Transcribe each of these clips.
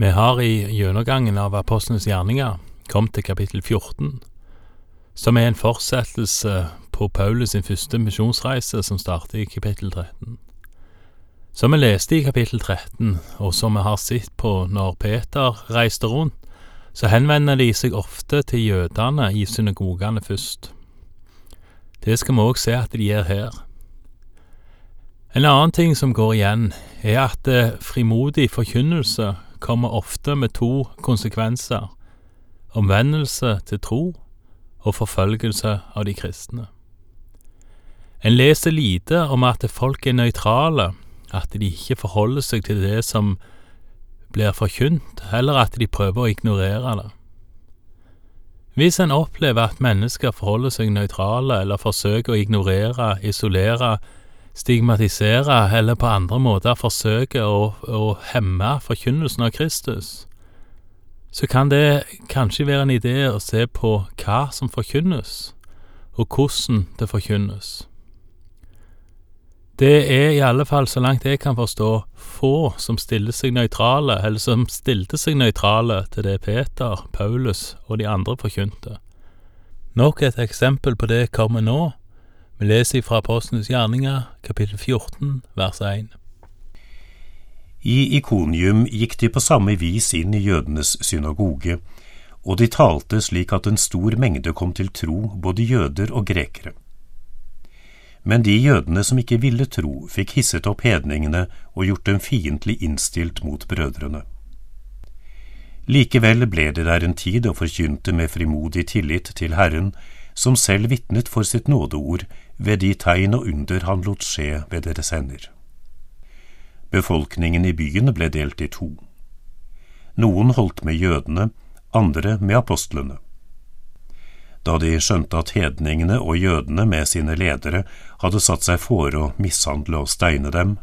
Vi har i gjennomgangen av apostlenes gjerninger kommet til kapittel 14, som er en fortsettelse på Paulus sin første misjonsreise, som starter i kapittel 13. Som vi leste i kapittel 13, og som vi har sett på når Peter reiste rundt, så henvender de seg ofte til jødene i synagogene først. Det skal vi òg se at de gjør her. En annen ting som går igjen, er at frimodig forkynnelse kommer ofte med to konsekvenser omvendelse til tro og forfølgelse av de kristne. En leser lite om at folk er nøytrale, at de ikke forholder seg til det som blir forkynt, eller at de prøver å ignorere det. Hvis en opplever at mennesker forholder seg nøytrale eller forsøker å ignorere, isolere, stigmatisere eller på andre måter forsøke å, å hemme forkynnelsen av Kristus, så kan det kanskje være en idé å se på hva som forkynnes, og hvordan det forkynnes. Det er i alle fall, så langt jeg kan forstå, få som stiller seg nøytrale, eller som stilte seg nøytrale til det Peter, Paulus og de andre forkynte. Nok et eksempel på det kommer nå. Vi leser fra Apostlenes gjerninger, kapittel 14, vers 1. I Ikonium gikk de på samme vis inn i jødenes synagoge, og de talte slik at en stor mengde kom til tro, både jøder og grekere. Men de jødene som ikke ville tro, fikk hisset opp hedningene og gjort dem fiendtlig innstilt mot brødrene. Likevel ble det der en tid og forkynte med frimodig tillit til Herren, som selv vitnet for sitt nådeord ved de tegn og under han lot skje ved deres hender. Befolkningen i byen ble delt i to. Noen holdt med jødene, andre med apostlene. Da de skjønte at hedningene og jødene med sine ledere hadde satt seg for å mishandle og steine dem,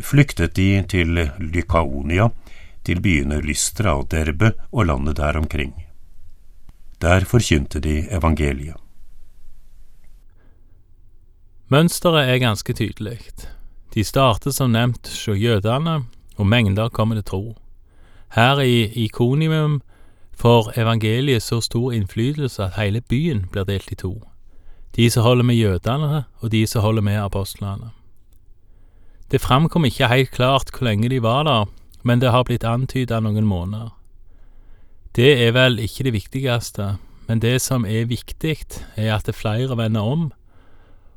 flyktet de til Lykaonia, til byene Lystra og Derbe og landet der omkring. Der forkynte de evangeliet. Mønsteret er ganske tydelig. De starter som nevnt hos jødene, og mengder kommer til tro. Her i Ikonium får evangeliet så stor innflytelse at hele byen blir delt i to. De som holder med jødene, og de som holder med apostlene. Det framkom ikke helt klart hvor lenge de var der, men det har blitt antyda noen måneder. Det er vel ikke det viktigste, men det som er viktig, er at flere vender om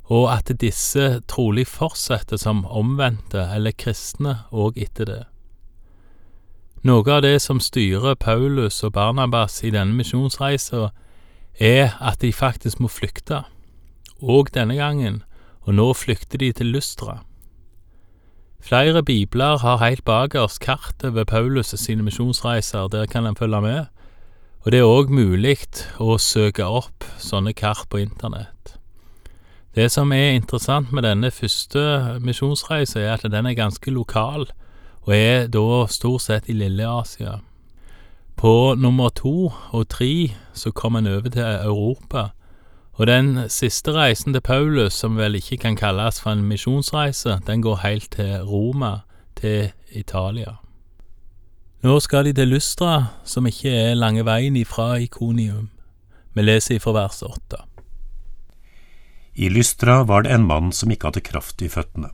og at disse trolig fortsetter som omvendte eller kristne òg etter det. Noe av det som styrer Paulus og Barnabas i denne misjonsreisa, er at de faktisk må flykte, òg denne gangen, og nå flykter de til Lystra. Flere bibler har helt bakerst kart over Paulus sine misjonsreiser, der kan en følge med, og det er òg mulig å søke opp sånne kart på internett. Det som er interessant med denne første misjonsreisen, er at den er ganske lokal, og er da stort sett i Lille-Asia. På nummer to og tre så kom en over til Europa, og den siste reisen til Paulus, som vel ikke kan kalles for en misjonsreise, den går helt til Roma, til Italia. Nå skal de til Lystra, som ikke er lange veien ifra Ikonium. Vi leser ifra vers åtte. I Lystra var det en mann som ikke hadde kraft i føttene.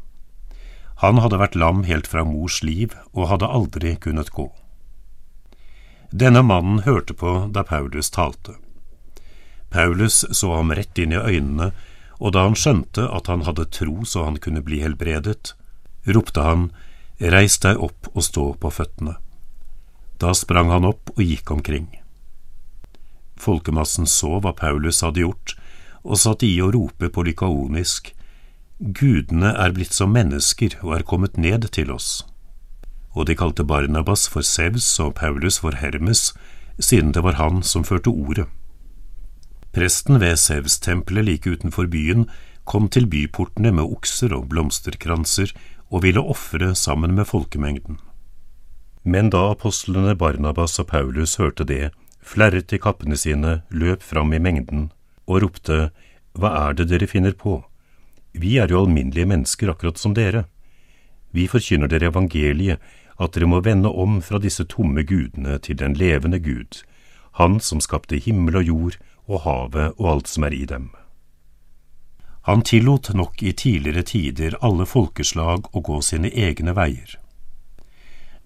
Han hadde vært lam helt fra mors liv og hadde aldri kunnet gå. Denne mannen hørte på da Paulus talte. Paulus så ham rett inn i øynene, og da han skjønte at han hadde tro så han kunne bli helbredet, ropte han, Reis deg opp og stå på føttene. Da sprang han opp og gikk omkring. Folkemassen så hva Paulus hadde gjort, og satt i å rope på lykaonisk, Gudene er blitt som mennesker og er kommet ned til oss. Og de kalte Barnabas for Sevs og Paulus for Hermes, siden det var han som førte ordet. Presten ved Sevs-tempelet like utenfor byen kom til byportene med okser og blomsterkranser og ville ofre sammen med folkemengden. Men da apostlene Barnabas og Paulus hørte det, flerret de kappene sine, løp fram i mengden og ropte Hva er det dere finner på? Vi er jo alminnelige mennesker akkurat som dere. Vi forkynner dere evangeliet, at dere må vende om fra disse tomme gudene til den levende Gud, Han som skapte himmel og jord og havet og alt som er i dem. Han tillot nok i tidligere tider alle folkeslag å gå sine egne veier.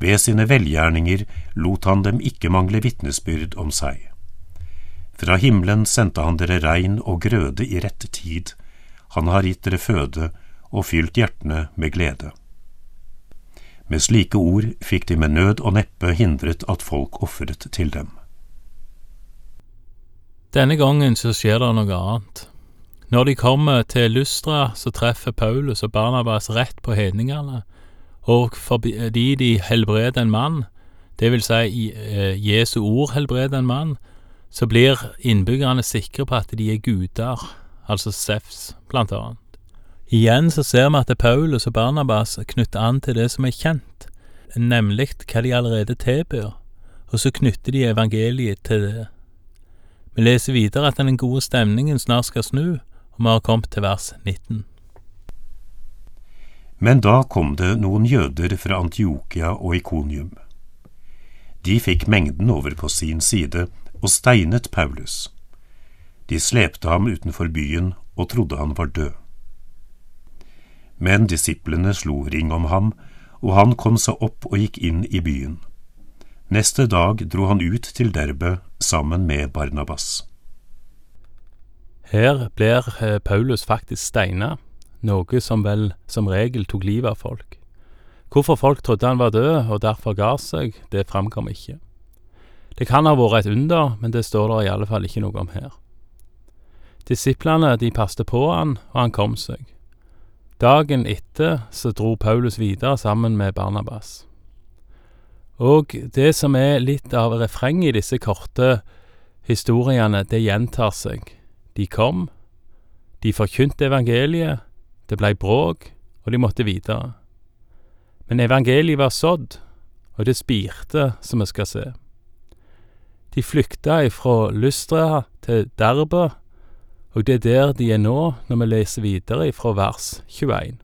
Ved sine velgjerninger lot han dem ikke mangle vitnesbyrd om seg. Fra himmelen sendte han dere regn og grøde i rett tid, han har gitt dere føde og fylt hjertene med glede. Med slike ord fikk de med nød og neppe hindret at folk ofret til dem. Denne gangen så skjer det noe annet. Når de kommer til Lystra, så treffer Paulus og Barnabas rett på hedningene, og fordi de helbreder en mann, det vil si i Jesu ord helbreder en mann, så blir innbyggerne sikre på at de er guder, altså Sefs, blant annet. Igjen så ser vi at Paulus og Barnabas knytter an til det som er kjent, nemlig hva de allerede tilbyr, og så knytter de evangeliet til det. Vi leser videre at den gode stemningen snart skal snu, og vi har kommet til vers 19. Men da kom det noen jøder fra Antiokia og Ikonium. De fikk mengden over på sin side og steinet Paulus. De slepte ham utenfor byen og trodde han var død. Men disiplene slo ring om ham, og han kom seg opp og gikk inn i byen. Neste dag dro han ut til Derbe sammen med Barnabas. Her blir eh, Paulus faktisk steina, noe som vel som regel tok livet av folk. Hvorfor folk trodde han var død og derfor ga seg, det framkom ikke. Det kan ha vært et under, men det står det i alle fall ikke noe om her. Disiplene de passte på han, og han kom seg. Dagen etter så dro Paulus videre sammen med Barnabas. Og det som er litt av refrenget i disse korte historiene, det gjentar seg. De kom, de forkynte evangeliet, det blei bråk, og de måtte videre. Men evangeliet var sådd, og det spirte, som vi skal se. De flykta ifra Lystra til Derbe, og det er der de er nå, når vi leser videre ifra vers 21.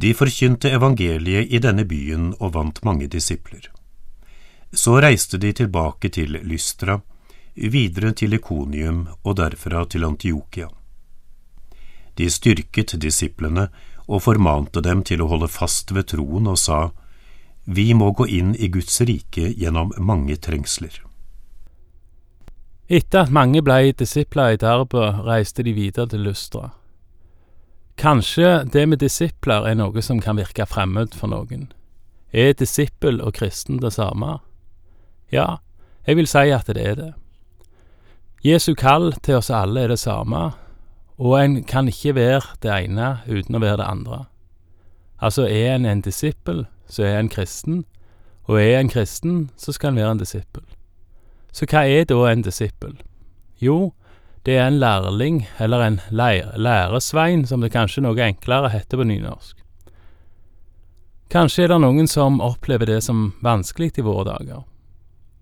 De forkynte evangeliet i denne byen og vant mange disipler. Så reiste de tilbake til Lystra, videre til Ikonium og derfra til Antiokia. De styrket disiplene og formante dem til å holde fast ved troen og sa, Vi må gå inn i Guds rike gjennom mange trengsler. Etter at mange blei disipler i Derbe, reiste de videre til Lystra. Kanskje det med disipler er noe som kan virke fremmed for noen. Er disippel og kristen det samme? Ja, jeg vil si at det er det. Jesu kall til oss alle er det samme, og en kan ikke være det ene uten å være det andre. Altså, er en en disippel, så er en kristen, og er en kristen, så skal en være en disippel. Så hva er da en disippel? Jo, det er en lærling, eller en læresvein, som det kanskje noe enklere heter på nynorsk. Kanskje er det noen som opplever det som vanskelig i våre dager.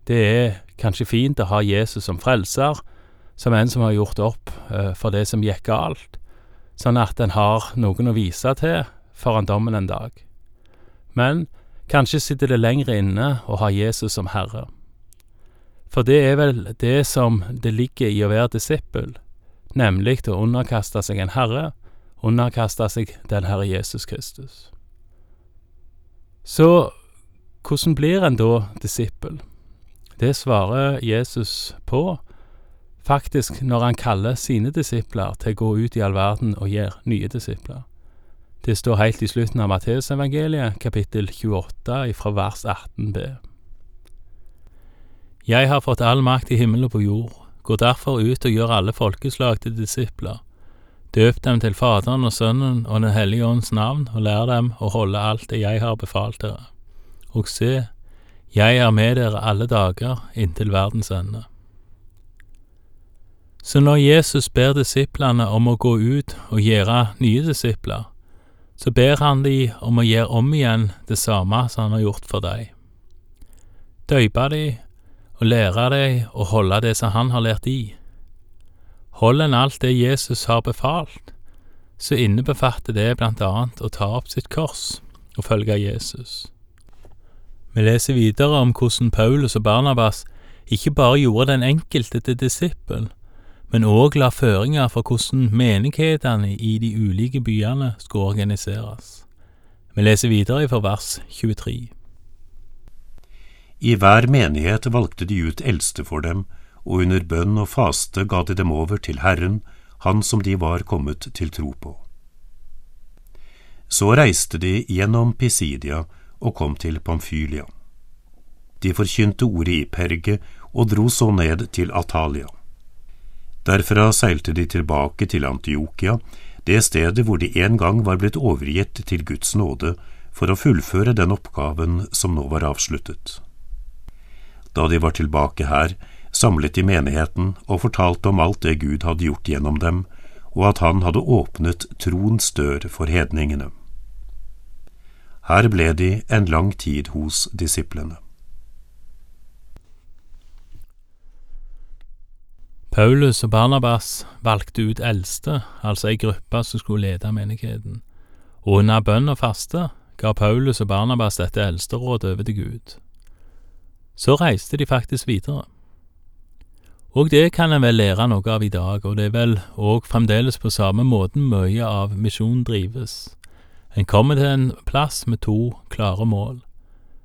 Det er kanskje fint å ha Jesus som frelser, som en som har gjort opp uh, for det som gikk galt, sånn at en har noen å vise til foran dommen en dag. Men kanskje sitter det lenger inne å ha Jesus som Herre. For det er vel det som det ligger i å være disippel, nemlig å underkaste seg en herre, underkaste seg den Herre Jesus Kristus. Så hvordan blir en da disippel? Det svarer Jesus på, faktisk når han kaller sine disipler til å gå ut i all verden og gjøre nye disipler. Det står helt i slutten av Matteusevangeliet, kapittel 28, fra vers 18b. Jeg har fått all makt i himmel og på jord, gå derfor ut og gjør alle folkeslag til disipler. Døp dem til Faderen og Sønnen og Den hellige ånds navn, og lær dem å holde alt det jeg har befalt dere. Og se, jeg er med dere alle dager inntil verdens ende. Så når Jesus ber disiplene om å gå ut og gjøre nye disipler, så ber han de om å gjøre om igjen det samme som han har gjort for deg. Døype de og lære deg å holde det som han har lært i. Holder en alt det Jesus har befalt, så innebefatter det blant annet å ta opp sitt kors og følge Jesus. Vi leser videre om hvordan Paulus og Barnabas ikke bare gjorde den enkelte til disippel, men òg la føringer for hvordan menighetene i de ulike byene skulle organiseres. Vi leser videre fra vers 23. I hver menighet valgte de ut eldste for dem, og under bønn og faste ga de dem over til Herren, Han som de var kommet til tro på. Så reiste de gjennom Pisidia og kom til Pamfylia. De forkynte ordet i Perge og dro så ned til Atalia. Derfra seilte de tilbake til Antiokia, det stedet hvor de en gang var blitt overgitt til Guds nåde for å fullføre den oppgaven som nå var avsluttet. Da de var tilbake her, samlet de menigheten og fortalte om alt det Gud hadde gjort gjennom dem, og at han hadde åpnet troens dør for hedningene. Her ble de en lang tid hos disiplene. Paulus og Barnabas valgte ut eldste, altså ei gruppe som skulle lede menigheten, og under bønn og faste ga Paulus og Barnabas dette eldsterådet over til Gud. Så reiste de faktisk videre. Og det kan en vel lære noe av i dag, og det er vel òg fremdeles på samme måten mye av misjonen drives. En kommer til en plass med to klare mål.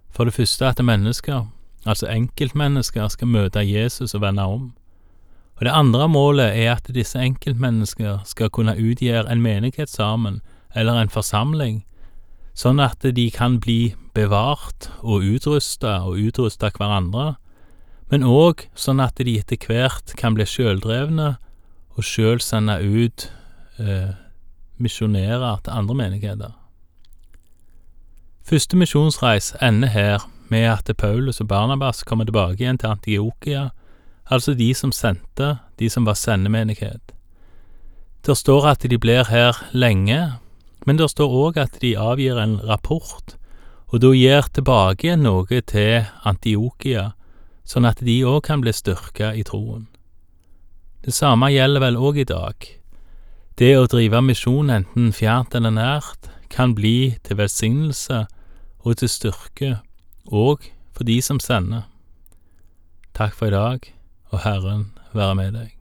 For det første at mennesker, altså enkeltmennesker, skal møte Jesus og vende om. Og Det andre målet er at disse enkeltmennesker skal kunne utgjøre en menighet sammen, eller en forsamling, sånn at de kan bli bevart og utrusta og utrusta hverandre, men òg sånn at de etter hvert kan bli sjøldrevne og sjøl sende ut eh, misjonærer til andre menigheter. Første misjonsreis ender her med at Paulus og Barnabas kommer tilbake igjen til Antiokia altså de som sendte, de som var sendemenighet. Det står at de blir her lenge, men det står òg at de avgir en rapport, og da gir tilbake noe til Antiokia, sånn at de òg kan bli styrka i troen. Det samme gjelder vel òg i dag. Det å drive misjon, enten fjernt eller nært, kan bli til velsignelse og til styrke, òg for de som sender. Takk for i dag og Herren være med deg.